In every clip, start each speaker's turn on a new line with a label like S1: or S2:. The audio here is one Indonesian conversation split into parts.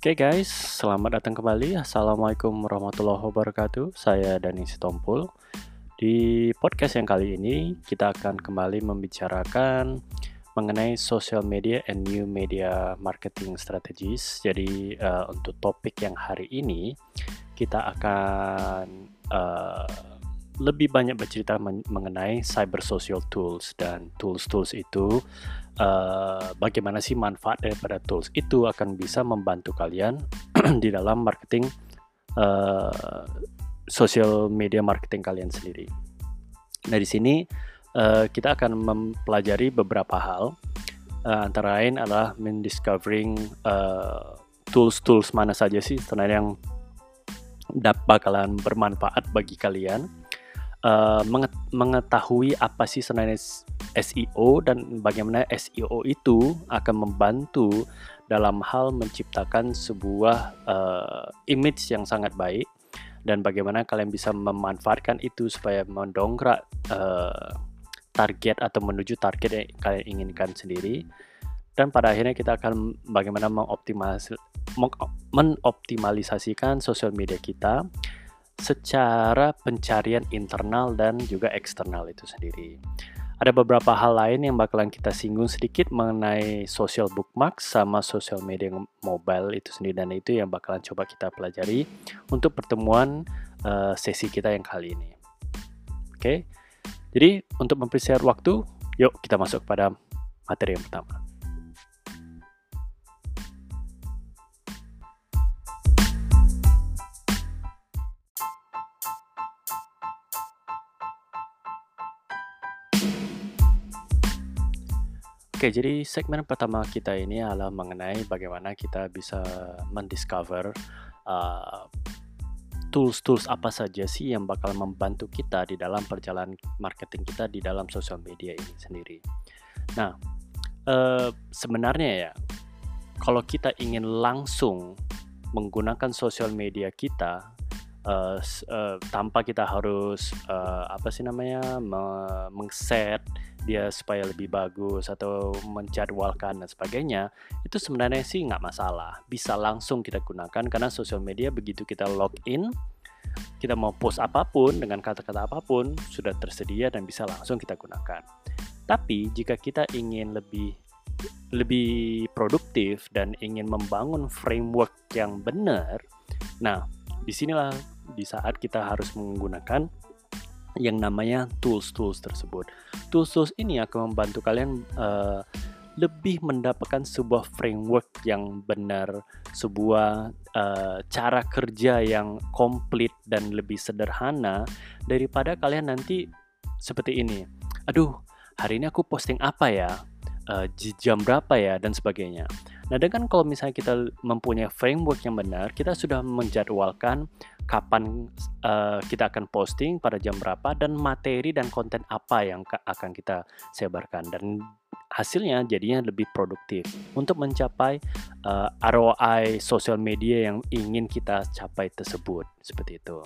S1: Oke guys, selamat datang kembali. Assalamualaikum warahmatullahi wabarakatuh. Saya Dani Sitompul. Di podcast yang kali ini, kita akan kembali membicarakan mengenai social media and new media marketing strategies. Jadi uh, untuk topik yang hari ini, kita akan uh, lebih banyak bercerita mengenai cyber social tools dan tools-tools itu uh, bagaimana sih manfaat daripada tools itu akan bisa membantu kalian di dalam marketing uh, social media marketing kalian sendiri. Nah di sini uh, kita akan mempelajari beberapa hal uh, antara lain adalah mendiscovering uh, tools-tools mana saja sih sebenarnya yang dapat bakalan bermanfaat bagi kalian uh, mengetahui apa sih sebenarnya SEO dan bagaimana SEO itu akan membantu dalam hal menciptakan sebuah uh, image yang sangat baik dan bagaimana kalian bisa memanfaatkan itu supaya mendongkrak uh, target atau menuju target yang kalian inginkan sendiri. Dan pada akhirnya kita akan bagaimana mengoptimalis mengoptimalisasikan sosial media kita secara pencarian internal dan juga eksternal itu sendiri. Ada beberapa hal lain yang bakalan kita singgung sedikit mengenai social bookmark sama social media mobile itu sendiri dan itu yang bakalan coba kita pelajari untuk pertemuan uh, sesi kita yang kali ini. Oke, okay? jadi untuk mempersiapkan waktu, yuk kita masuk pada materi yang pertama. Oke, jadi segmen pertama kita ini adalah mengenai bagaimana kita bisa mendiscover uh, tools-tools apa saja sih yang bakal membantu kita di dalam perjalanan marketing kita di dalam sosial media ini sendiri. Nah, uh, sebenarnya ya, kalau kita ingin langsung menggunakan sosial media kita uh, uh, tanpa kita harus uh, apa sih namanya mengset dia supaya lebih bagus atau menjadwalkan dan sebagainya itu sebenarnya sih nggak masalah. Bisa langsung kita gunakan karena sosial media begitu kita login kita mau post apa pun dengan kata-kata apa pun sudah tersedia dan bisa langsung kita gunakan. Tapi jika kita ingin lebih lebih produktif dan ingin membangun framework yang benar nah di sinilah di saat kita harus menggunakan yang namanya tools-tools tersebut. Tools-tools ini akan membantu kalian uh, lebih mendapatkan sebuah framework yang benar, sebuah uh, cara kerja yang komplit dan lebih sederhana daripada kalian nanti seperti ini. Aduh, hari ini aku posting apa ya? Uh, jam berapa ya dan sebagainya. Nah, dengan kalau misalnya kita mempunyai framework yang benar, kita sudah menjadwalkan kapan uh, kita akan posting pada jam berapa dan materi dan konten apa yang akan kita sebarkan. Dan hasilnya jadinya lebih produktif. Untuk mencapai uh, eh, ROI sosial media yang ingin kita capai tersebut. Seperti itu.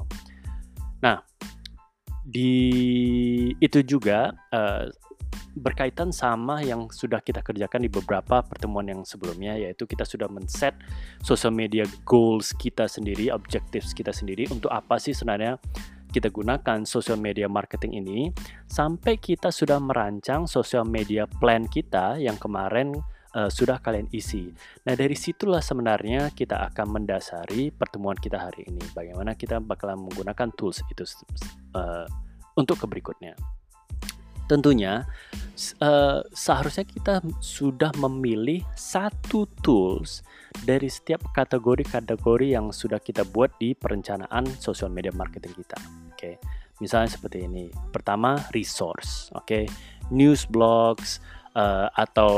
S1: Nah, di itu juga uh, berkaitan sama yang sudah kita kerjakan di beberapa pertemuan yang sebelumnya yaitu kita sudah men-set social media goals kita sendiri, objectives kita sendiri untuk apa sih sebenarnya kita gunakan social media marketing ini sampai kita sudah merancang social media plan kita yang kemarin uh, sudah kalian isi. Nah, dari situlah sebenarnya kita akan mendasari pertemuan kita hari ini. Bagaimana kita bakalan menggunakan tools itu uh, untuk ke berikutnya. Tentunya uh, seharusnya kita sudah memilih satu tools dari setiap kategori-kategori yang sudah kita buat di perencanaan social media marketing kita. Oke. Misalnya seperti ini. Pertama, resource, oke. News blogs uh, atau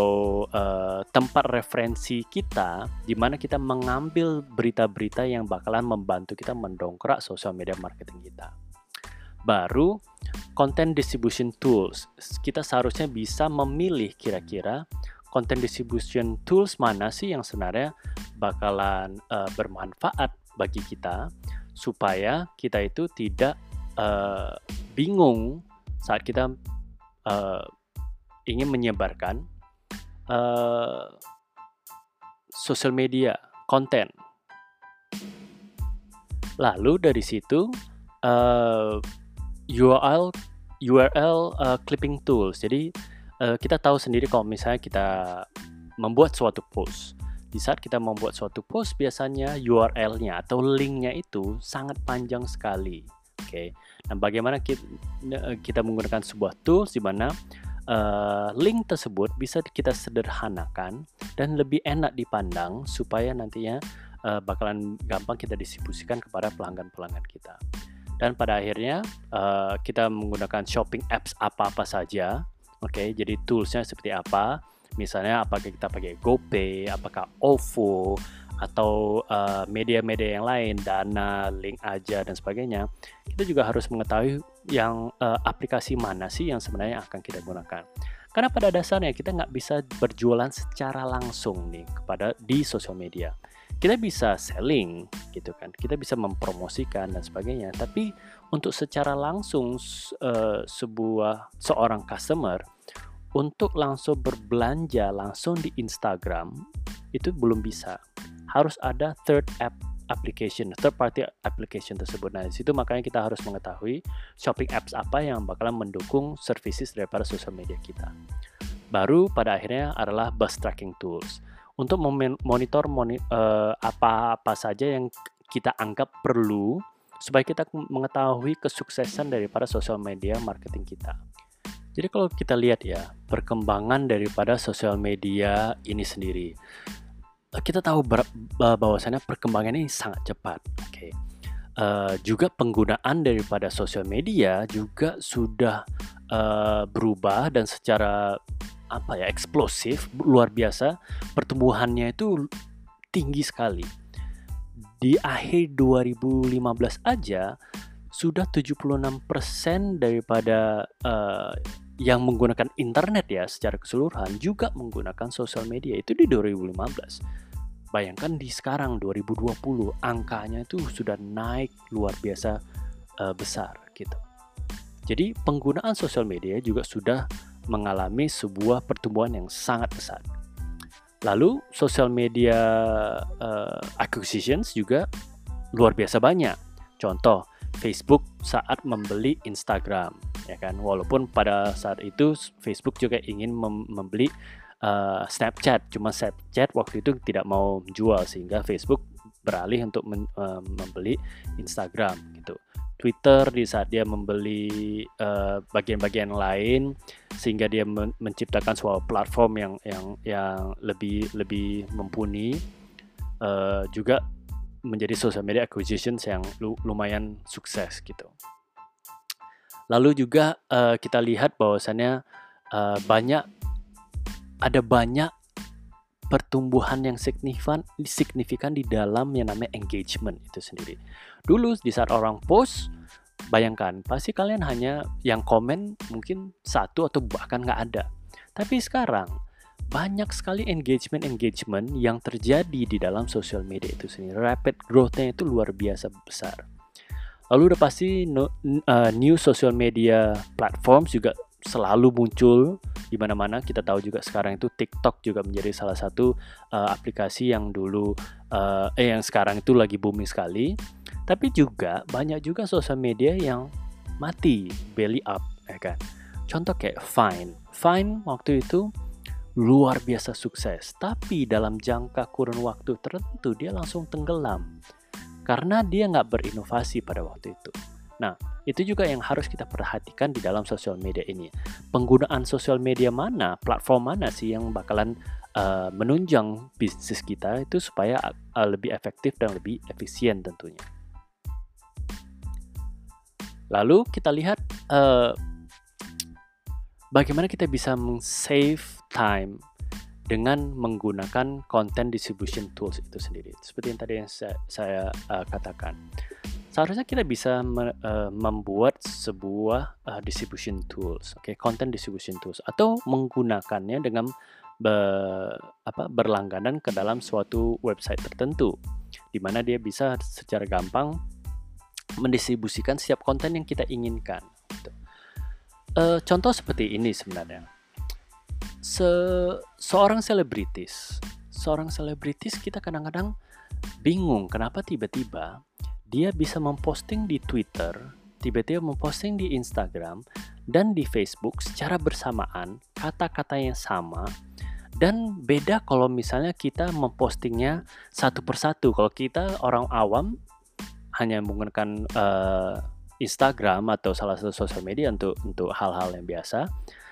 S1: uh, tempat referensi kita di mana kita mengambil berita-berita yang bakalan membantu kita mendongkrak social media marketing kita. Baru content distribution tools. Kita seharusnya bisa memilih kira-kira content distribution tools mana sih yang sebenarnya bakalan uh, bermanfaat bagi kita supaya kita itu tidak uh, bingung saat kita uh, ingin menyebarkan uh, social media konten Lalu dari situ uh, URL URL uh, clipping tools. Jadi uh, kita tahu sendiri kalau misalnya kita membuat suatu post. Di saat kita membuat suatu post biasanya URL-nya atau link-nya itu sangat panjang sekali. Oke. Okay. Nah, bagaimana kita, kita menggunakan sebuah tools di mana uh, link tersebut bisa kita sederhanakan dan lebih enak dipandang supaya nantinya uh, bakalan gampang kita distribusikan kepada pelanggan-pelanggan kita. Dan pada akhirnya uh, kita menggunakan shopping apps apa-apa saja. Oke, okay, jadi toolsnya seperti apa? Misalnya apakah kita pakai GoPay, apakah OVO, atau media-media uh, yang lain, Dana, Link aja dan sebagainya. Kita juga harus mengetahui yang uh, aplikasi mana sih yang sebenarnya akan kita gunakan. Karena pada dasarnya kita nggak bisa berjualan secara langsung nih kepada di sosial media kita bisa selling gitu kan. Kita bisa mempromosikan dan sebagainya. Tapi untuk secara langsung uh, sebuah seorang customer untuk langsung berbelanja langsung di Instagram itu belum bisa. Harus ada third app application third party application tersebut. Nah di situ makanya kita harus mengetahui shopping apps apa yang bakalan mendukung services daripada sosial media kita. Baru pada akhirnya adalah bus tracking tools untuk memonitor moni, uh, apa-apa saja yang kita anggap perlu supaya kita mengetahui kesuksesan daripada sosial media marketing kita. Jadi kalau kita lihat ya, perkembangan daripada sosial media ini sendiri. Eh, kita tahu bahwasannya perkembangan ini sangat cepat. Oke. Okay. Uh, eh, juga penggunaan daripada sosial media juga sudah uh, berubah dan secara apa ya eksplosif luar biasa pertumbuhannya itu tinggi sekali. Di akhir 2015 aja sudah 76% daripada uh, yang menggunakan internet ya secara keseluruhan juga menggunakan sosial media itu di 2015 bayangkan di sekarang 2020 angkanya itu sudah naik luar biasa uh, besar gitu. Jadi penggunaan sosial media juga sudah mengalami sebuah pertumbuhan yang sangat besar. Lalu social media uh, acquisitions juga luar biasa banyak. Contoh Facebook saat membeli Instagram, ya kan. Walaupun pada saat itu Facebook juga ingin mem membeli uh, Snapchat, cuma Snapchat waktu itu tidak mau jual sehingga Facebook beralih untuk uh, membeli Instagram gitu. Twitter di saat dia membeli eh, bagian-bagian uh, lain sehingga dia men menciptakan sebuah platform yang yang yang lebih lebih mumpuni uh, juga menjadi social media acquisitions yang lumayan sukses gitu. Lalu juga uh, kita lihat bahwasannya uh, banyak ada banyak pertumbuhan yang signifikan signifikan di dalam yang namanya engagement itu sendiri. Dulu di saat orang post, bayangkan pasti kalian hanya yang komen mungkin satu atau bahkan nggak ada. Tapi sekarang banyak sekali engagement-engagement yang terjadi di dalam sosial media itu sendiri. Rapid growth-nya itu luar biasa besar. Lalu udah pasti uh, new social media platforms juga selalu muncul di mana-mana. Kita tahu juga sekarang itu TikTok juga menjadi salah satu uh, aplikasi yang dulu uh, eh yang sekarang itu lagi booming sekali. Tapi juga banyak juga sosial media yang mati, belly up, ya kan. Contoh kayak Fine. Fine waktu itu luar biasa sukses, tapi dalam jangka kurun waktu tertentu dia langsung tenggelam karena dia nggak berinovasi pada waktu itu. Nah, itu juga yang harus kita perhatikan di dalam sosial media ini. Penggunaan sosial media mana, platform mana sih yang bakalan uh, menunjang bisnis kita itu supaya uh, lebih efektif dan lebih efisien tentunya. Lalu kita lihat uh, bagaimana kita bisa save time dengan menggunakan content distribution tools itu sendiri. Seperti yang tadi yang saya, saya uh, katakan seharusnya kita bisa me, uh, membuat sebuah uh, distribution tools, oke, okay? content distribution tools atau menggunakannya dengan be, apa, berlangganan ke dalam suatu website tertentu, di mana dia bisa secara gampang mendistribusikan setiap konten yang kita inginkan. Gitu. Uh, contoh seperti ini sebenarnya, Se seorang selebritis, seorang selebritis kita kadang-kadang bingung kenapa tiba-tiba dia bisa memposting di Twitter, tiba-tiba memposting di Instagram dan di Facebook secara bersamaan, kata-kata yang sama dan beda kalau misalnya kita mempostingnya satu persatu. Kalau kita orang awam hanya menggunakan uh, Instagram atau salah satu sosial media untuk untuk hal-hal yang biasa,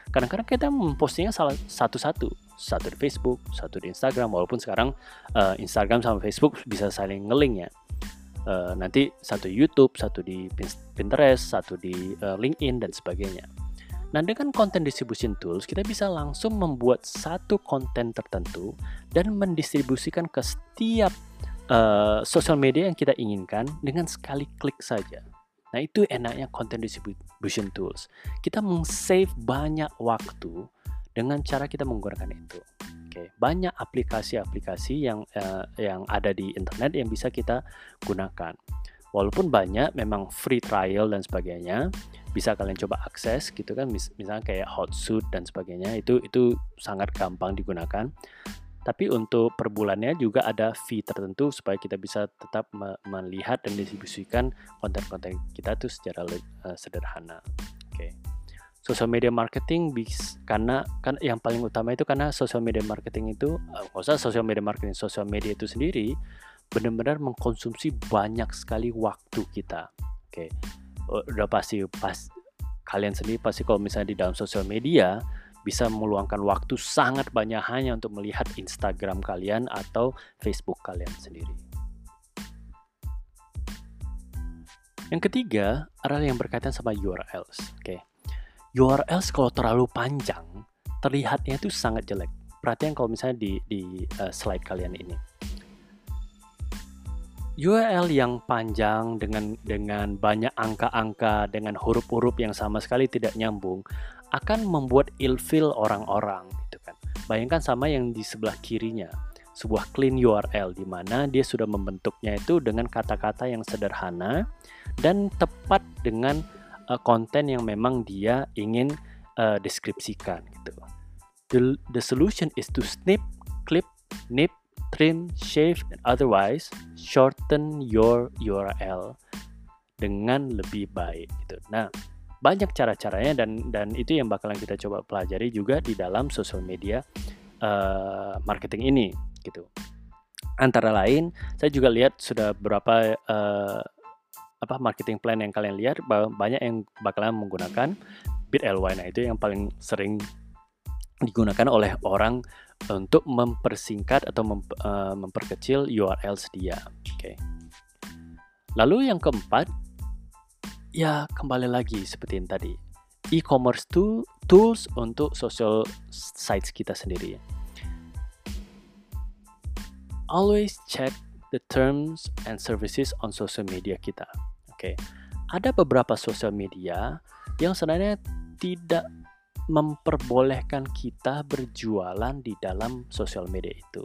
S1: kadang-kadang kita mempostingnya salah satu-satu, satu di Facebook, satu di Instagram. Walaupun sekarang uh, Instagram sama Facebook bisa saling ngeling ya. Uh, nanti satu YouTube, satu di Pinterest, satu di uh, LinkedIn dan sebagainya. Nah, dengan content distribution tools, kita bisa langsung membuat satu konten tertentu dan mendistribusikan ke setiap uh, sosial media yang kita inginkan dengan sekali klik saja. Nah, itu enaknya content distribution tools. Kita meng-save banyak waktu dengan cara kita menggunakan itu. Oke, banyak aplikasi-aplikasi yang uh, yang ada di internet yang bisa kita gunakan. Walaupun banyak memang free trial dan sebagainya, bisa kalian coba akses gitu kan mis misalnya kayak Hotsuite dan sebagainya itu itu sangat gampang digunakan tapi untuk per bulannya juga ada fee tertentu supaya kita bisa tetap me melihat dan distribusikan konten-konten kita tuh secara uh, sederhana. Oke. Okay. Social media marketing bis karena kan yang paling utama itu karena social media marketing itu uh, usah social media marketing, social media itu sendiri benar-benar mengkonsumsi banyak sekali waktu kita. Oke. Okay Oh, udah pasti pas kalian sendiri pasti kalau misalnya di dalam sosial media bisa meluangkan waktu sangat banyak hanya untuk melihat Instagram kalian atau Facebook kalian sendiri. Yang ketiga adalah yang berkaitan sama URLs. Oke, okay. URLs kalau terlalu panjang terlihatnya itu sangat jelek. Perhatian kalau misalnya di di uh, slide kalian ini URL yang panjang dengan dengan banyak angka-angka dengan huruf-huruf yang sama sekali tidak nyambung akan membuat ilfil orang-orang gitu kan. Bayangkan sama yang di sebelah kirinya, sebuah clean URL di mana dia sudah membentuknya itu dengan kata-kata yang sederhana dan tepat dengan uh, konten yang memang dia ingin uh, deskripsikan gitu. The, the solution is to snip, clip, nip trim, shave, and otherwise shorten your URL dengan lebih baik gitu. Nah, banyak cara-caranya dan dan itu yang bakalan kita coba pelajari juga di dalam social media uh, marketing ini gitu. Antara lain, saya juga lihat sudah berapa uh, apa marketing plan yang kalian lihat banyak yang bakalan menggunakan BitLY. Nah, itu yang paling sering digunakan oleh orang untuk mempersingkat atau mem, uh, memperkecil URL dia. Oke. Okay. Lalu yang keempat, ya kembali lagi seperti yang tadi, e-commerce tool, tools untuk social sites kita sendiri. Always check the terms and services on social media kita. Ada beberapa social media yang sebenarnya tidak memperbolehkan kita berjualan di dalam sosial media itu.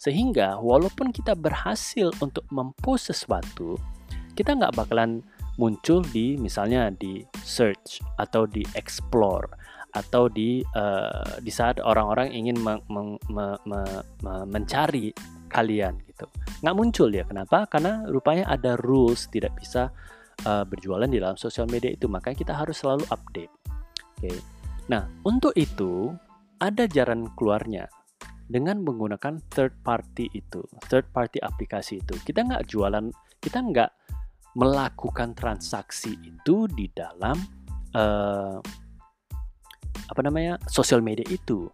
S1: Sehingga walaupun kita berhasil untuk mempost sesuatu, kita nggak bakalan muncul di misalnya di search atau di explore atau di uh, di saat orang-orang ingin me, me, me, me, me, mencari kalian gitu. Nggak muncul ya. Kenapa? Karena rupanya ada rules tidak bisa uh, berjualan di dalam sosial media itu makanya kita harus selalu update oke okay. Nah, untuk itu ada jalan keluarnya dengan menggunakan third party itu, third party aplikasi itu. Kita nggak jualan, kita nggak melakukan transaksi itu di dalam uh, apa namanya sosial media itu.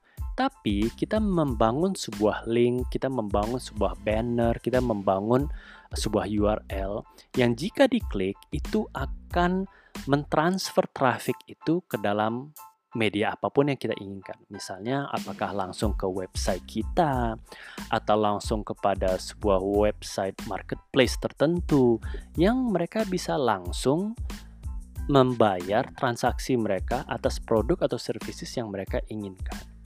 S1: Tapi kita membangun sebuah link, kita membangun sebuah banner, kita membangun sebuah URL yang jika diklik itu akan mentransfer traffic itu ke dalam media apa pun yang kita inginkan. Misalnya, apakah langsung ke website kita atau langsung kepada sebuah website marketplace tertentu yang mereka bisa langsung membayar transaksi mereka atas produk atau services yang mereka inginkan.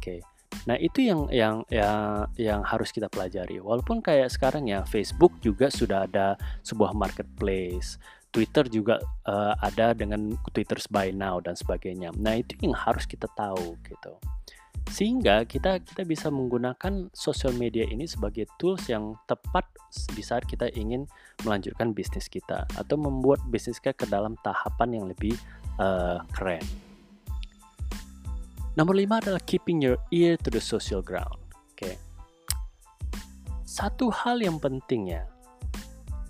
S1: Oke. Nah, itu yang yang yang yang harus kita pelajari. Walaupun kayak sekarang ya Facebook juga sudah ada sebuah marketplace Twitter juga uh, ada dengan Twitter by now dan sebagainya. Nah, itu yang harus kita tahu gitu. Sehingga kita kita bisa menggunakan sosial media ini sebagai tools yang tepat di saat kita ingin melanjutkan bisnis kita atau membuat bisnis kita ke dalam tahapan yang lebih uh, keren. Nomor lima adalah keeping your ear to the social ground. Oke. Satu hal yang penting ya,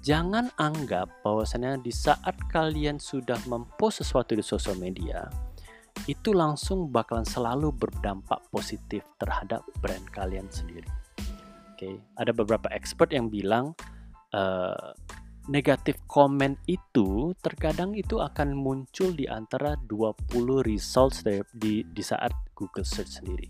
S1: jangan anggap bahwasanya di saat kalian sudah mempost sesuatu di sosial media, itu langsung bakalan selalu berdampak positif terhadap brand kalian sendiri. Oke, ada beberapa expert yang bilang uh, negatif komen itu terkadang itu akan muncul di antara 20 results di, di saat Google Search sendiri.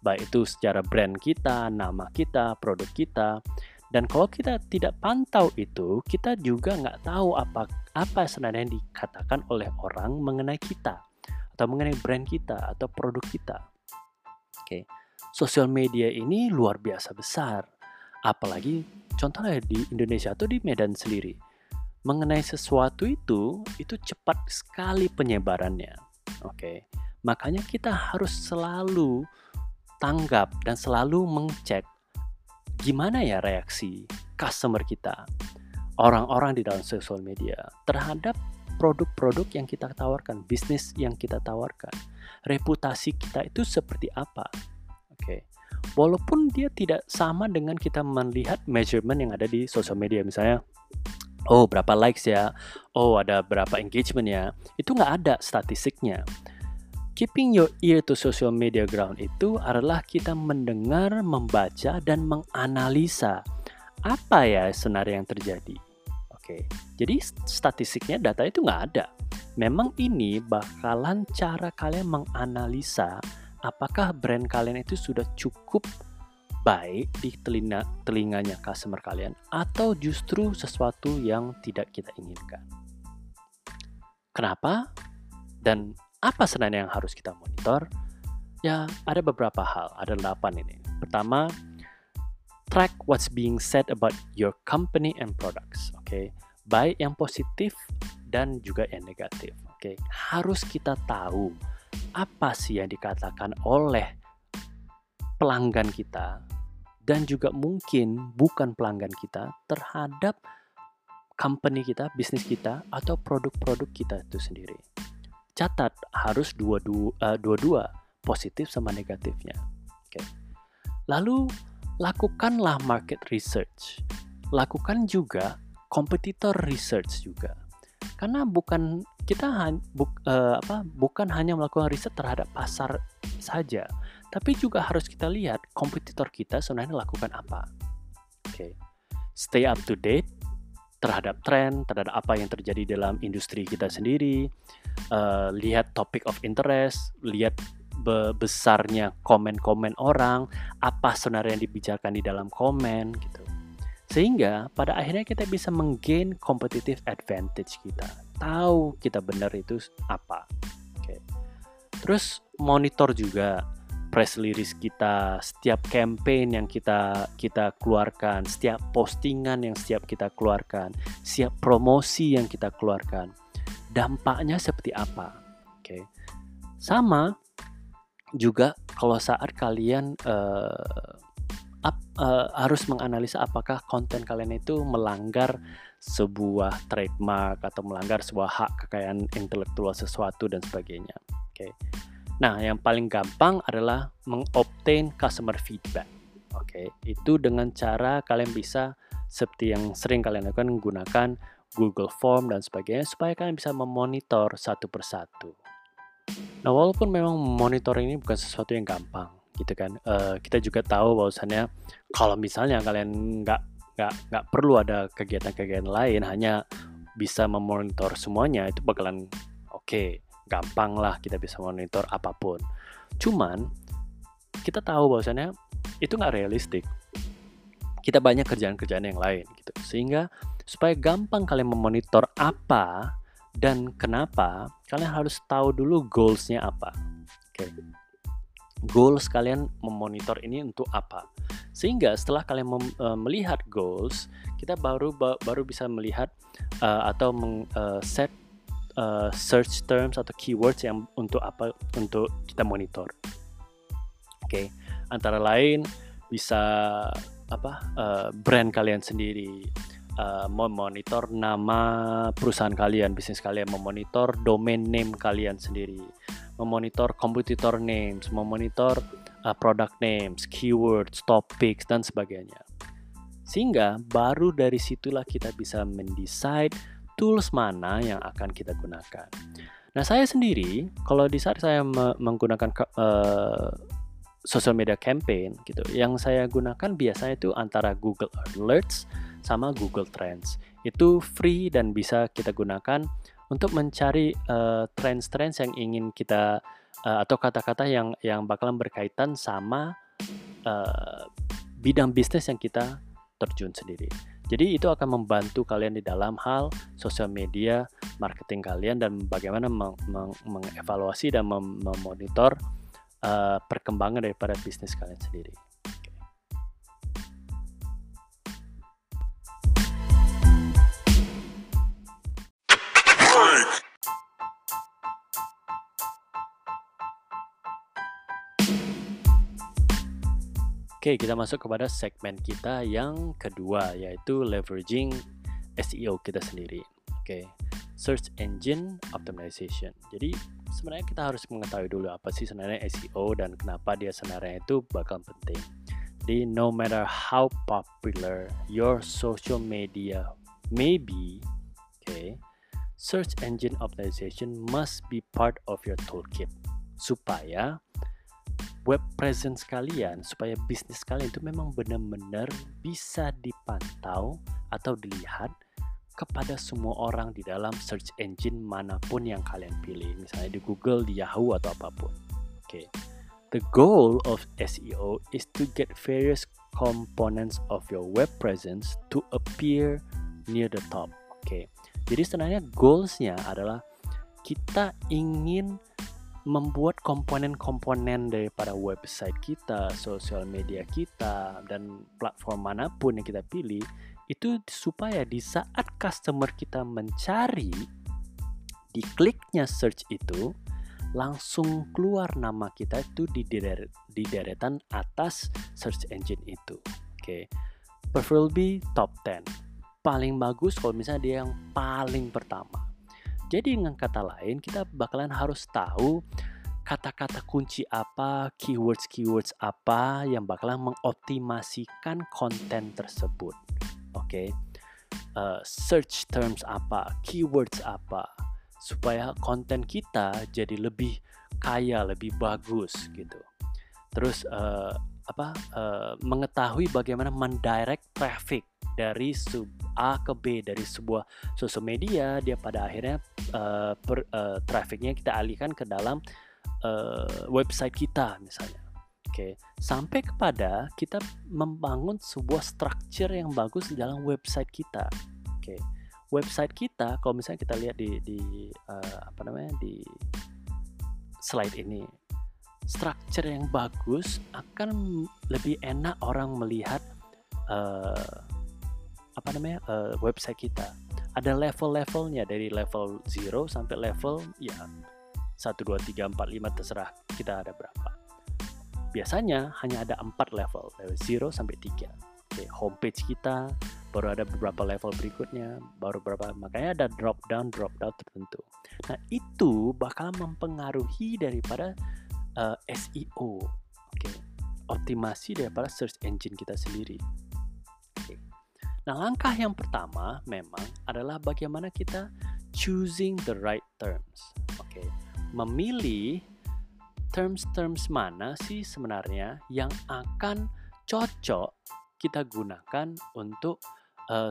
S1: Baik itu secara brand kita, nama kita, produk kita, dan kalau kita tidak pantau itu, kita juga nggak tahu apa apa sebenarnya dikatakan oleh orang mengenai kita atau mengenai brand kita atau produk kita. Oke, okay. sosial media ini luar biasa besar. Apalagi contohnya di Indonesia atau di Medan sendiri. Mengenai sesuatu itu, itu cepat sekali penyebarannya. Oke, okay. makanya kita harus selalu tanggap dan selalu mengcek gimana ya reaksi customer kita, orang-orang di dalam sosial media terhadap produk-produk yang kita tawarkan, bisnis yang kita tawarkan, reputasi kita itu seperti apa. Walaupun dia tidak sama dengan kita melihat measurement yang ada di sosial media misalnya oh berapa likes ya, oh ada berapa engagement ya, itu nggak ada statistiknya. Keeping your ear to social media ground itu adalah kita mendengar, membaca, dan menganalisa apa ya sebenarnya yang terjadi. Oke, jadi statistiknya data itu nggak ada. Memang ini bakalan cara kalian menganalisa apakah brand kalian itu sudah cukup baik di telinga telinganya customer kalian atau justru sesuatu yang tidak kita inginkan. Kenapa? Dan apa sebenarnya yang harus kita monitor? Ya, ada beberapa hal, ada delapan ini. Pertama, track what's being said about your company and products. Oke, okay? baik yang positif dan juga yang negatif. Oke, okay? harus kita tahu apa sih yang dikatakan oleh pelanggan kita dan juga mungkin bukan pelanggan kita terhadap company kita, bisnis kita atau produk-produk kita itu sendiri. Catat harus dua-dua, uh, dua-dua positif sama negatifnya. Oke. Okay. Lalu lakukanlah market research. Lakukan juga kompetitor research juga. Karena bukan kita buk, uh, apa bukan hanya melakukan riset terhadap pasar saja, tapi juga harus kita lihat kompetitor kita sebenarnya lakukan apa. Oke. Okay. Stay up to date terhadap tren, terhadap apa yang terjadi dalam industri kita sendiri. Uh, lihat topic of interest, lihat besarnya komen-komen orang, apa sebenarnya yang dibicarakan di dalam komen gitu. Sehingga pada akhirnya kita bisa menggain competitive advantage kita. Tahu kita benar itu apa. Oke. Terus monitor juga press release kita, setiap campaign yang kita kita keluarkan, setiap postingan yang setiap kita keluarkan, setiap promosi yang kita keluarkan. Dampaknya seperti apa? Oke. Sama juga kalau saat kalian uh, uh, harus menganalisa apakah konten kalian itu melanggar sebuah trademark atau melanggar sebuah hak kekayaan intelektual sesuatu dan sebagainya. Oke. Okay. Nah, yang paling gampang adalah mengobtain customer feedback. Oke, okay. itu dengan cara kalian bisa seperti yang sering kalian lakukan menggunakan Google Form dan sebagainya supaya kalian bisa memonitor satu persatu. Nah, walaupun memang monitor ini bukan sesuatu yang gampang, gitu kan. Uh, kita juga tahu bahwasannya kalau misalnya kalian nggak nggak nggak perlu ada kegiatan-kegiatan lain hanya bisa memonitor semuanya itu bakalan oke okay, gampang lah kita bisa monitor apa pun. Cuman kita tahu bahwasannya itu nggak realistik. Kita banyak kerjaan-kerjaan yang lain gitu. Sehingga supaya gampang kalian memonitor apa dan kenapa kalian harus tahu dulu goalsnya apa. Oke. okay goals kalian memonitor ini untuk apa. Sehingga setelah kalian mem, uh, melihat goals, kita baru ba, baru bisa melihat uh, atau meng, uh, set uh, search terms atau keywords yang untuk apa untuk kita monitor. Oke, antara lain bisa apa uh, brand kalian sendiri, uh, memonitor nama perusahaan kalian, bisnis kalian, memonitor domain name kalian sendiri, memonitor competitor names, memonitor uh, product names, keywords, topics dan sebagainya. Sehingga baru dari situlah kita bisa mendesain tools mana yang akan kita gunakan. Nah, saya sendiri kalau di saat saya menggunakan uh, social media campaign gitu, yang saya gunakan biasanya itu antara Google Alerts sama Google Trends. Itu free dan bisa kita gunakan untuk mencari uh, trends-trends yang ingin kita uh, atau kata-kata yang yang bakalan berkaitan sama uh, bidang bisnis yang kita terjun sendiri. Jadi itu akan membantu kalian di dalam hal sosial media marketing kalian dan bagaimana meng meng mengevaluasi dan mem memonitor uh, perkembangan daripada bisnis kalian sendiri. Oke, kita masuk kepada segmen kita yang kedua yaitu leveraging SEO kita sendiri. Oke, search engine optimization. Jadi sebenarnya kita harus mengetahui dulu apa sih sebenarnya SEO dan kenapa dia sebenarnya itu bakal penting. Jadi no matter how popular your social media may be, okay, search engine optimization must be part of your toolkit supaya web presence kalian supaya bisnis kalian itu memang benar-benar bisa dipantau atau dilihat kepada semua orang di dalam search engine mana pun yang kalian pilih misalnya di Google, di Yahoo atau apa pun. Oke. Okay. The goal of SEO is to get various components of your web presence to appear near the top. Oke. Okay. Jadi sebenarnya goalsnya adalah kita ingin membuat komponen-komponen daripada website kita, sosial media kita, dan platform mana pun yang kita pilih itu supaya di saat customer kita mencari di kliknya search itu langsung keluar nama kita itu di, di deretan atas search engine itu. Oke. Okay. Preferably top 10. Paling bagus kalau misalnya dia yang paling pertama. Jadi dengan kata lain kita bakalan harus tahu kata-kata kunci apa, keywords-keywords apa yang bakalan mengoptimasikan konten tersebut. Oke. Okay? Uh, search terms apa, keywords apa supaya konten kita jadi lebih kaya, lebih bagus gitu. Terus uh, apa uh, mengetahui bagaimana mendirect traffic dari sub A ke B dari sebuah sosial media dia pada akhirnya uh, per, uh, trafficnya kita alihkan ke dalam uh, website kita misalnya oke okay. sampai kepada kita membangun sebuah structure yang bagus di dalam website kita oke okay. website kita kalau misalnya kita lihat di di uh, apa namanya di slide ini structure yang bagus akan lebih enak orang melihat apa namanya uh, website kita ada level-levelnya dari level 0 sampai level ya 1 2 3 4 5 terserah kita ada berapa. Biasanya hanya ada 4 level, level 0 sampai 3. Oke, homepage kita baru ada beberapa level berikutnya, baru berapa makanya ada drop down drop down tertentu. Nah, itu bakal mempengaruhi daripada uh, eh, SEO. Oke. Optimasi daripada search engine kita sendiri. Nah, langkah yang pertama memang adalah bagaimana kita choosing the right terms. Oke, okay. memilih terms-terms mana sih sebenarnya yang akan cocok kita gunakan untuk uh,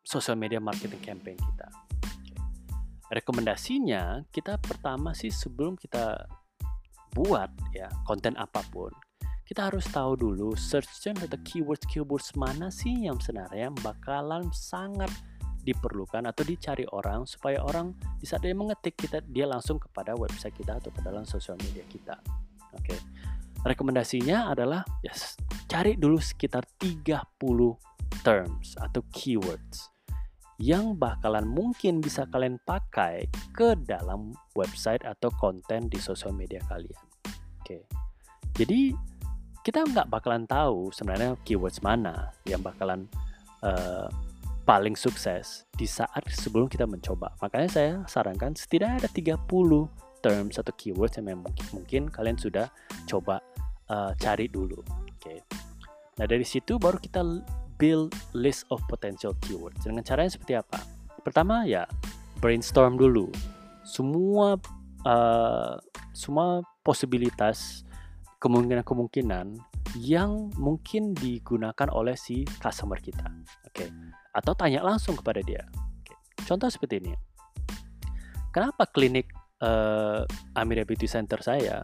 S1: social media marketing campaign kita. Rekomendasinya kita pertama sih sebelum kita buat ya konten apa pun kita harus tahu dulu search term atau keywords keywords mana sih yang sebenarnya bakalan sangat diperlukan atau dicari orang supaya orang di saat dia mengetik kita dia langsung kepada website kita atau ke dalam sosial media kita. Oke. Okay. Rekomendasinya adalah yes, cari dulu sekitar 30 terms atau keywords yang bakalan mungkin bisa kalian pakai ke dalam website atau konten di sosial media kalian. Oke. Okay Jadi kita nggak bakalan tahu sebenarnya keywords mana yang bakalan uh, paling sukses di saat sebelum kita mencoba. Makanya saya sarankan setidaknya ada 30 terms atau keywords yang mungkin, mungkin kalian sudah coba uh, cari dulu. Oke. Okay. Nah, dari situ baru kita build list of potential keywords. Dengan caranya seperti apa? Pertama ya brainstorm dulu. Semua uh, semua posibilitas kemungkinan-kemungkinan yang mungkin digunakan oleh si customer kita. Oke. Okay. Atau tanya langsung kepada dia. Okay. Contoh seperti ini. Kenapa klinik uh, Amira Beauty Center saya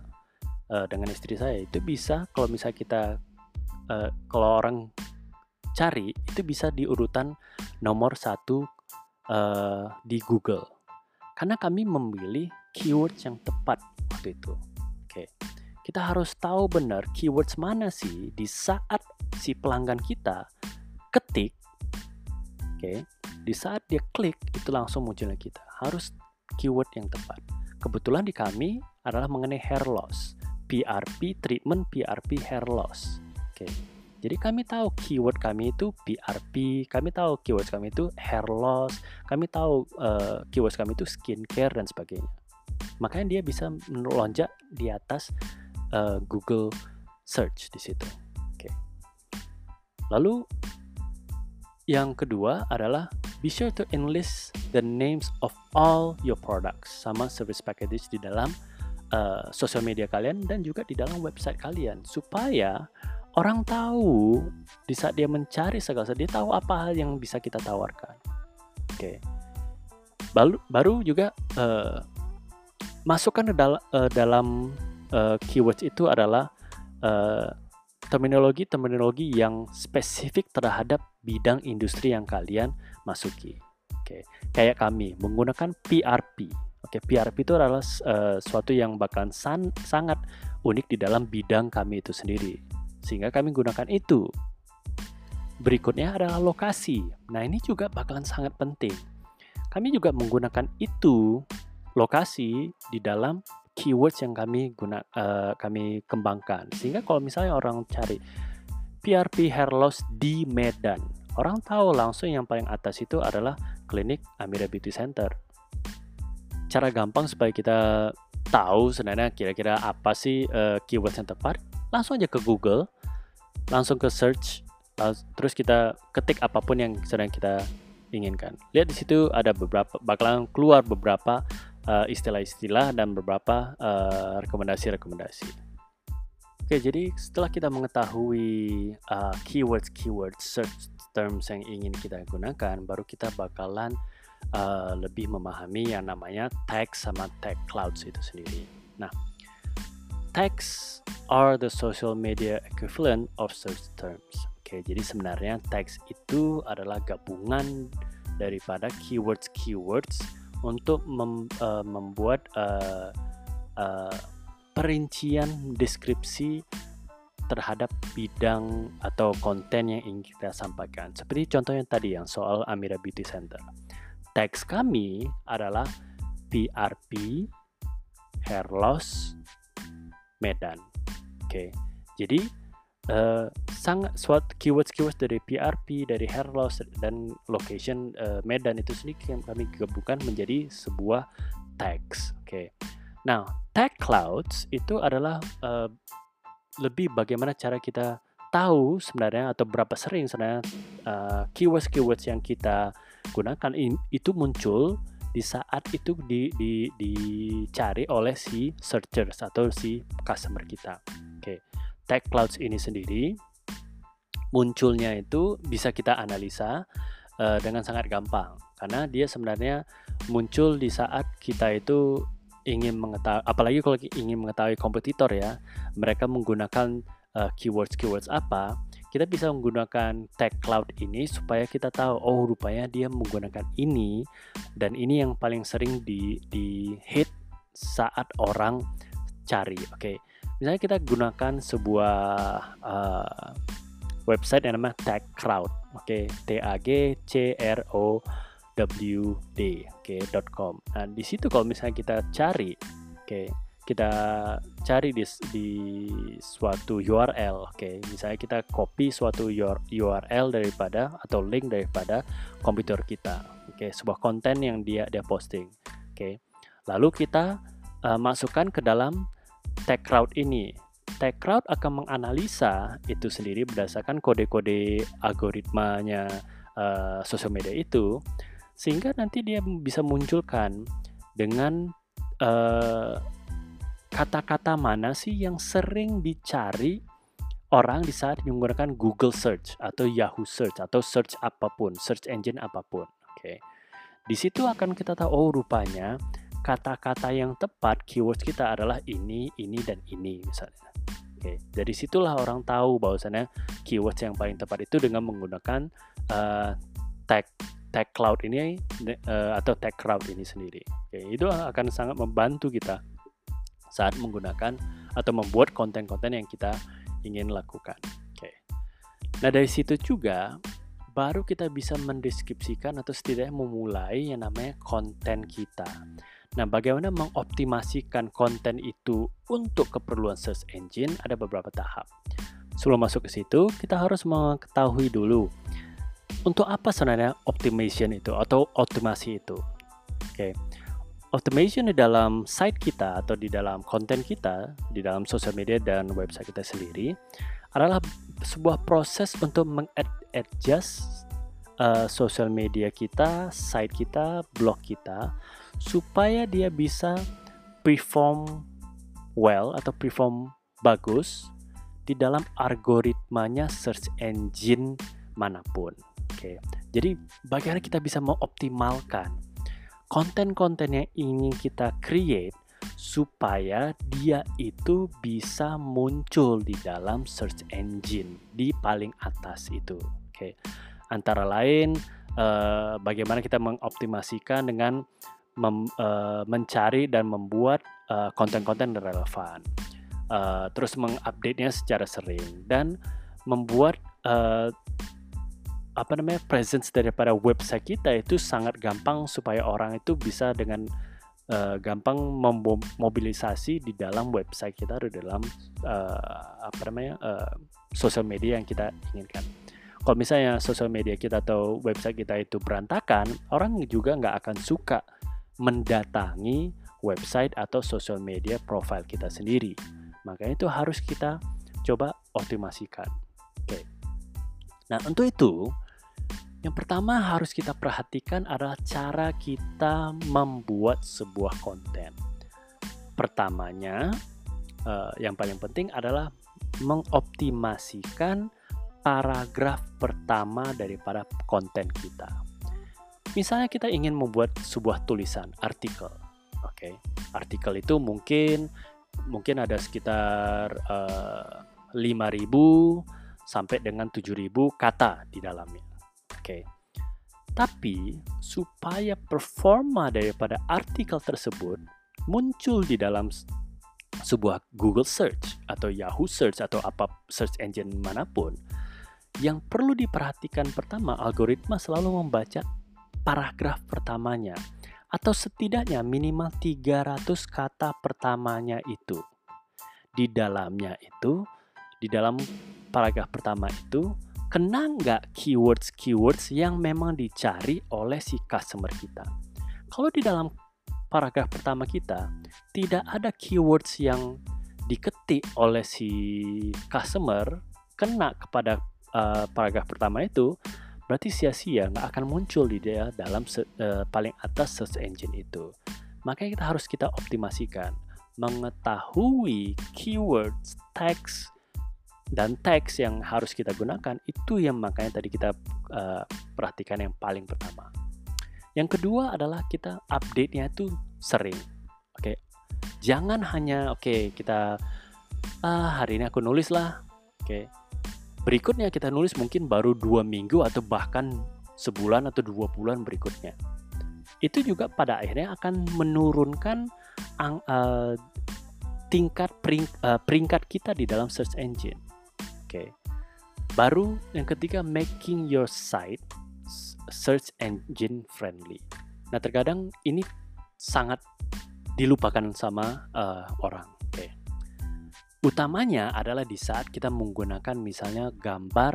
S1: uh, dengan istri saya itu bisa kalau misalnya kita uh, kalau orang cari itu bisa di urutan nomor satu uh, di Google karena kami memilih keyword yang tepat waktu itu. Oke. Okay kita harus tahu benar keywords mana sih di saat si pelanggan kita ketik oke okay, di saat dia klik itu langsung munculnya kita harus keyword yang tepat kebetulan di kami adalah mengenai hair loss PRP treatment PRP hair loss oke okay. jadi kami tahu keyword kami itu PRP, kami tahu keyword kami itu hair loss, kami tahu uh, keywords kami itu skincare dan sebagainya. Makanya dia bisa melonjak di atas uh, Google search di situ. Oke. Lalu yang kedua adalah be sure to enlist the names of all your products sama service packages di dalam uh, sosial media kalian dan juga di dalam website kalian supaya orang tahu di saat dia mencari segala sesuatu dia tahu apa hal yang bisa kita tawarkan. Oke. Baru baru juga uh, masukkan ke dal uh, dalam uh, keywords itu adalah terminologi-terminologi uh, yang spesifik terhadap bidang industri yang kalian masuki. Oke, okay. kayak kami menggunakan PRP. Oke, okay, PRP itu adalah uh, suatu yang bakalan san sangat unik di dalam bidang kami itu sendiri. Sehingga kami gunakan itu. Berikutnya adalah lokasi. Nah, ini juga bakalan sangat penting. Kami juga menggunakan itu lokasi di dalam keywords yang kami guna uh, kami kembangkan. Sehingga kalau misalnya orang cari PRP hair loss di Medan orang tahu langsung yang paling atas itu adalah klinik Amira Beauty Center. Cara gampang supaya kita tahu sebenarnya kira-kira apa sih uh, keywords yang tepat langsung aja ke Google langsung ke search terus kita ketik apa pun yang sedang kita inginkan. Lihat di situ ada beberapa bakalan keluar beberapa uh, istilah-istilah dan beberapa uh, rekomendasi-rekomendasi. Oke, jadi setelah kita mengetahui uh, keywords-keywords search terms yang ingin kita gunakan, baru kita bakalan uh, lebih memahami yang namanya tags sama tag clouds itu sendiri. Nah, tags are the social media equivalent of search terms. Oke, jadi sebenarnya tags itu adalah gabungan daripada keywords-keywords untuk mem, uh, membuat uh, uh, perincian deskripsi terhadap bidang atau konten yang ingin kita sampaikan. Seperti contohnya tadi yang soal Amira Beauty Center. Teks kami adalah PRP, hair loss, Medan. Oke, okay. jadi uh, sangat suatu keywords keywords dari PRP dari hair loss dan location uh, Medan itu sendiri yang kami gabungkan menjadi sebuah tags oke okay. nah tag clouds itu adalah uh, lebih bagaimana cara kita tahu sebenarnya atau berapa sering sebenarnya uh, keywords keywords yang kita gunakan in, itu muncul di saat itu di, di, dicari oleh si searchers atau si customer kita. Oke. Okay tag clouds ini sendiri munculnya itu bisa kita analisa uh, dengan sangat gampang. Karena dia sebenarnya muncul di saat kita itu ingin mengetahui apalagi kalau ingin mengetahui kompetitor ya mereka menggunakan uh, keywords keywords apa kita bisa menggunakan tag cloud ini supaya kita tahu oh rupanya dia menggunakan ini dan ini yang paling sering di di hit saat orang cari. Oke okay misalnya kita gunakan sebuah uh, website yang namanya Tag Crowd, oke, okay? T A G C R O W D, oke, okay, .com. Nah di situ kalau misalnya kita cari, oke, okay, kita cari di, di suatu URL, oke, okay? misalnya kita copy suatu URL daripada atau link daripada komputer kita, oke, okay? sebuah konten yang dia dia posting, oke, okay? lalu kita uh, masukkan ke dalam tag crowd ini. Tag crowd akan menganalisa itu sendiri berdasarkan kode-kode algoritmanya uh, sosial media itu, sehingga nanti dia bisa munculkan dengan uh, kata-kata mana sih yang sering dicari orang di saat menggunakan Google Search atau Yahoo Search atau search apa pun, search engine apa pun. Oke. Okay. Di situ akan kita tahu oh rupanya kata-kata yang tepat keywords kita adalah ini, ini dan ini misalnya. Okay. dari situlah orang tahu bahwasannya keywords yang paling tepat itu dengan menggunakan uh, tag tag cloud ini uh, atau tag crowd ini sendiri. Oke, itu akan sangat membantu kita saat menggunakan atau membuat konten-konten yang kita ingin lakukan. Oke. Nah, dari situ juga baru kita bisa mendeskripsikan atau setidaknya memulai yang namanya konten kita. Nah, bagaimana mengoptimasikan konten itu untuk keperluan search engine ada beberapa tahap. Sebelum masuk ke situ, kita harus mengetahui dulu untuk apa sebenarnya optimization itu atau optimasi itu. Oke. Automation di dalam site kita atau di dalam konten kita, di dalam sosial media dan website kita sendiri adalah sebuah proses untuk mengadjust uh, sosial media kita, site kita, blog kita supaya dia bisa perform well atau perform bagus di dalam algoritmanya search engine mana pun. Oke. Jadi bagaimana kita bisa mengoptimalkan konten-konten yang ingin kita create supaya dia itu bisa muncul di dalam search engine di paling atas itu. Oke. Antara lain uh, bagaimana kita mengoptimasikan dengan mem, uh, mencari dan membuat uh, konten-konten relevan. Uh, terus mengupdate-nya secara sering dan membuat uh, apa namanya presence daripada website kita itu sangat gampang supaya orang itu bisa dengan uh, gampang memobilisasi di dalam website kita atau dalam uh, apa namanya uh, sosial media yang kita inginkan. Kalau misalnya sosial media kita atau website kita itu berantakan, orang juga nggak akan suka mendatangi website atau sosial media profile kita sendiri. Makanya itu harus kita coba optimasikan. Oke. Nah, untuk itu yang pertama harus kita perhatikan adalah cara kita membuat sebuah konten. Pertamanya, uh, yang paling penting adalah mengoptimasikan paragraf pertama daripada konten kita. Misalnya kita ingin membuat sebuah tulisan artikel, oke? Okay? Artikel itu mungkin mungkin ada sekitar uh, eh, 5.000 sampai dengan 7.000 kata di dalamnya Oke. Tapi supaya performa daripada artikel tersebut muncul di dalam sebuah Google Search atau Yahoo Search atau apa search engine mana pun, yang perlu diperhatikan pertama algoritma selalu membaca paragraf pertamanya atau setidaknya minimal 300 kata pertamanya itu. Di dalamnya itu, di dalam paragraf pertama itu kena nggak keywords-keywords yang memang dicari oleh si customer kita. Kalau di dalam paragraf pertama kita tidak ada keywords yang diketik oleh si customer kena kepada uh, paragraf pertama itu, berarti sia-sia nggak akan muncul di dia dalam uh, paling atas search engine itu. Makanya kita harus kita optimasikan, mengetahui keywords, text, dan teks yang harus kita gunakan itu yang makanya tadi kita uh, perhatikan yang paling pertama. Yang kedua adalah kita update-nya itu sering. Oke. Okay. Jangan hanya oke okay, kita ah hari ini aku nulis lah. Oke. Okay. Berikutnya kita nulis mungkin baru dua minggu atau bahkan sebulan atau dua bulan berikutnya. Itu juga pada akhirnya akan menurunkan ang, uh, tingkat pering, uh, peringkat kita di dalam search engine okay. baru yang ketiga making your site search engine friendly nah terkadang ini sangat dilupakan sama uh, orang. Utamanya adalah di saat kita menggunakan misalnya gambar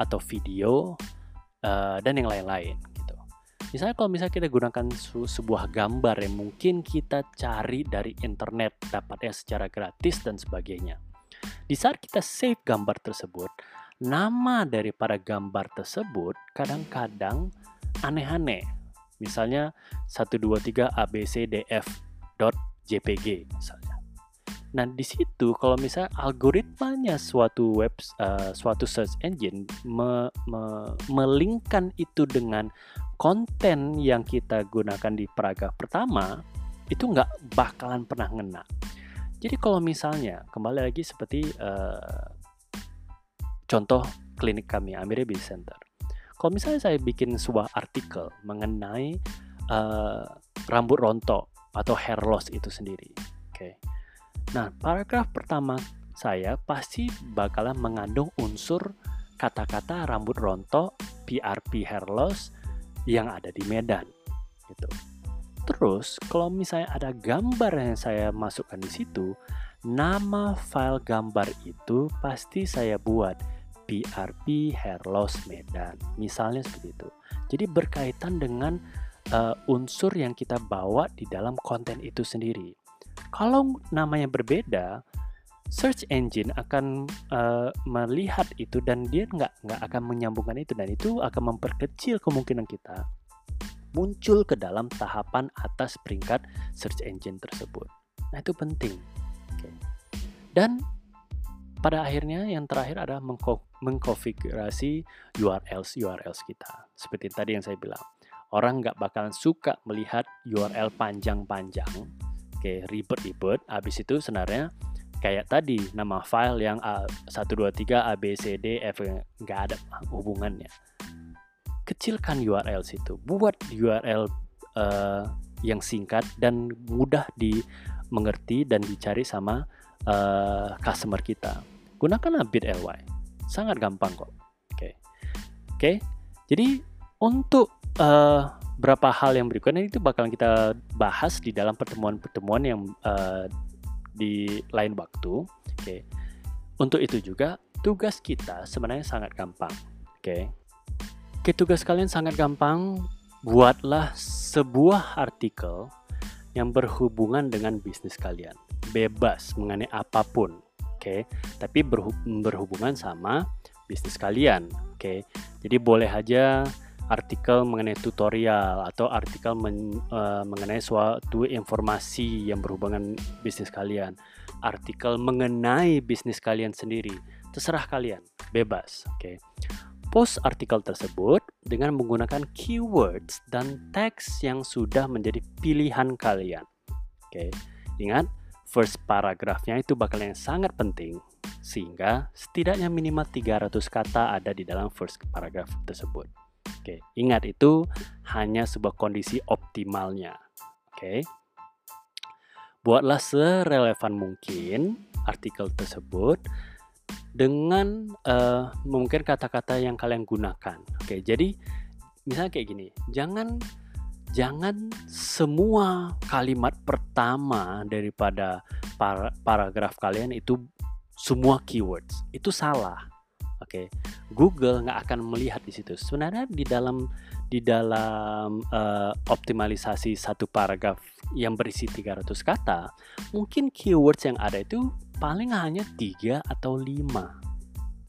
S1: atau video uh, dan yang lain-lain gitu. Misalnya kalau misalnya kita gunakan sebuah gambar yang mungkin kita cari dari internet dapatnya secara gratis dan sebagainya. Di saat kita save gambar tersebut, nama daripada gambar tersebut kadang-kadang aneh-aneh. Misalnya 123 abcdf.jpg misalnya. Nah, di situ kalau misalnya algoritmanya suatu web uh, suatu search engine me, me, melingkan itu dengan konten yang kita gunakan di paragraf pertama, itu nggak bakalan pernah ngena. Jadi kalau misalnya kembali lagi seperti uh, contoh klinik kami Amire Business Center. Kalau misalnya saya bikin sebuah artikel mengenai uh, rambut rontok atau hair loss itu sendiri, oke. Okay. Nah, paragraf pertama saya pasti bakalan mengandung unsur kata-kata rambut rontok, PRP hair loss yang ada di Medan, gitu. Terus, kalau misalnya ada gambar yang saya masukkan di situ, nama file gambar itu pasti saya buat PRP Hair Loss Medan. Misalnya seperti itu. Jadi berkaitan dengan uh, unsur yang kita bawa di dalam konten itu sendiri. Kalau namanya berbeda, search engine akan uh, melihat itu dan dia nggak nggak akan menyambungkan itu dan itu akan memperkecil kemungkinan kita muncul ke dalam tahapan atas peringkat search engine tersebut. Nah itu penting. Okay. Dan pada akhirnya yang terakhir adalah mengkonfigurasi URLs URLs kita. Seperti tadi yang saya bilang, orang nggak bakalan suka melihat URL panjang-panjang, oke ribet-ribet. Habis itu sebenarnya kayak tadi nama file yang A, 123 ABCD F nggak ada hubungannya. Kecilkan URL situ, buat URL uh, yang singkat dan mudah dimengerti dan dicari sama uh, customer kita gunakanlah bit.ly. Sangat gampang kok. Oke. Okay. Oke. Okay? Jadi untuk uh, berapa hal yang berikutnya itu bakalan kita bahas di dalam pertemuan-pertemuan yang uh, di lain waktu. Oke. Okay. Untuk itu juga tugas kita sebenarnya sangat gampang. Oke. Okay. Oke, tugas kalian sangat gampang. Buatlah sebuah artikel yang berhubungan dengan bisnis kalian. Bebas mengenai apa pun okay? tapi berhubungan sama bisnis kalian oke okay? jadi boleh aja artikel mengenai tutorial atau artikel men, uh, mengenai suatu informasi yang berhubungan bisnis kalian artikel mengenai bisnis kalian sendiri terserah kalian bebas oke okay? post artikel tersebut dengan menggunakan keywords dan teks yang sudah menjadi pilihan kalian oke okay? ingat first paragrafnya itu bakal yang sangat penting sehingga setidaknya minimal 300 kata ada di dalam first paragraph tersebut. Oke, ingat itu hanya sebuah kondisi optimalnya. Oke. Buatlah serelevan mungkin artikel tersebut dengan uh, mungkin kata-kata yang kalian gunakan. Oke, jadi misalnya kayak gini, jangan jangan semua kalimat pertama daripada par paragraf kalian itu semua keywords. Itu salah. Oke. Okay. Google nggak akan melihat di situ. Sebenarnya di dalam di dalam uh, optimalisasi satu paragraf yang berisi 300 kata, mungkin keywords yang ada itu paling hanya tiga atau lima.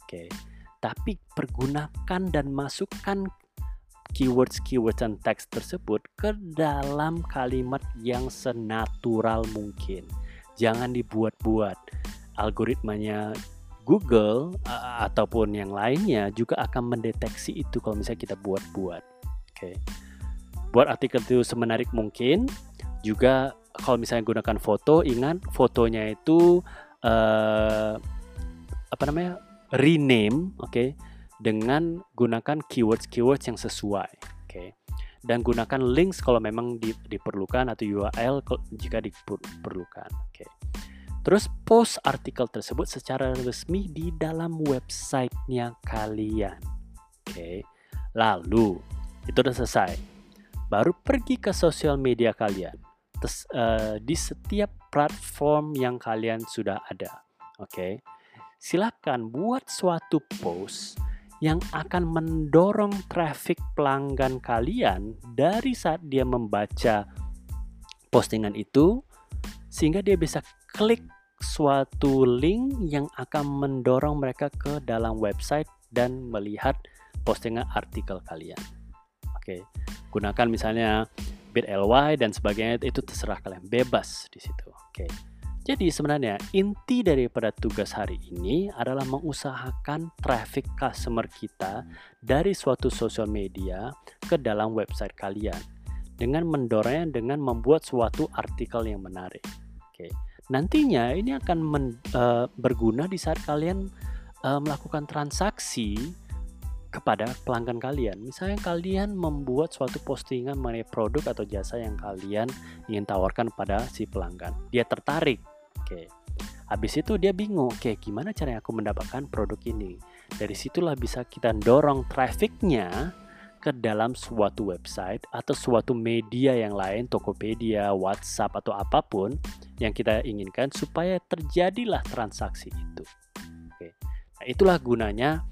S1: Oke. Okay. Tapi pergunakan dan masukkan keywords-keywords dan teks tersebut ke dalam kalimat yang senatural mungkin. Jangan dibuat-buat. Algoritmanya Google uh, ataupun yang lainnya juga akan mendeteksi itu kalau misalnya kita buat-buat. Oke. Okay. Buat artikel itu semenarik mungkin. Juga kalau misalnya gunakan foto, ingat fotonya itu uh, apa namanya? rename, oke. Okay? dengan gunakan keywords-keywords yang sesuai. Oke. Okay. Dan gunakan links kalau memang di, diperlukan atau URL jika diperlukan. Oke. Okay. Terus post artikel tersebut secara resmi di dalam websitenya kalian. Oke. Lalu itu udah selesai. Baru pergi ke sosial media kalian. tes, uh, di setiap platform yang kalian sudah ada. Oke. Okay? Silakan buat suatu post yang akan mendorong traffic pelanggan kalian dari saat dia membaca postingan itu sehingga dia bisa klik suatu link yang akan mendorong mereka ke dalam website dan melihat postingan artikel kalian. Oke, gunakan misalnya bit.ly dan sebagainya itu terserah kalian bebas di situ. Oke. Jadi sebenarnya inti daripada tugas hari ini adalah mengusahakan traffic customer kita dari suatu sosial media ke dalam website kalian dengan mendorongnya dengan membuat suatu artikel yang menarik. Oke. Nantinya ini akan men, uh, berguna di saat kalian uh, melakukan transaksi kepada pelanggan kalian. Misalnya kalian membuat suatu postingan mengenai produk atau jasa yang kalian ingin tawarkan pada si pelanggan. Dia tertarik. Oke. Habis itu dia bingung, oke gimana caranya aku mendapatkan produk ini? Dari situlah bisa kita dorong trafficnya ke dalam suatu website atau suatu media yang lain, Tokopedia, WhatsApp atau apa pun yang kita inginkan supaya terjadilah transaksi itu. Oke. Nah, itulah gunanya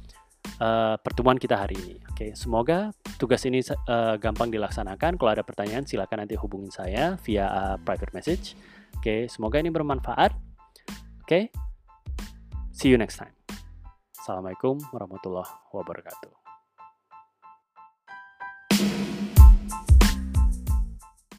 S1: uh, pertemuan kita hari ini. Oke, semoga tugas ini uh, gampang dilaksanakan. Kalau ada pertanyaan, silakan nanti hubungin saya via uh, private message. Oke, semoga ini bermanfaat. Oke, see you next time. Assalamualaikum warahmatullahi wabarakatuh.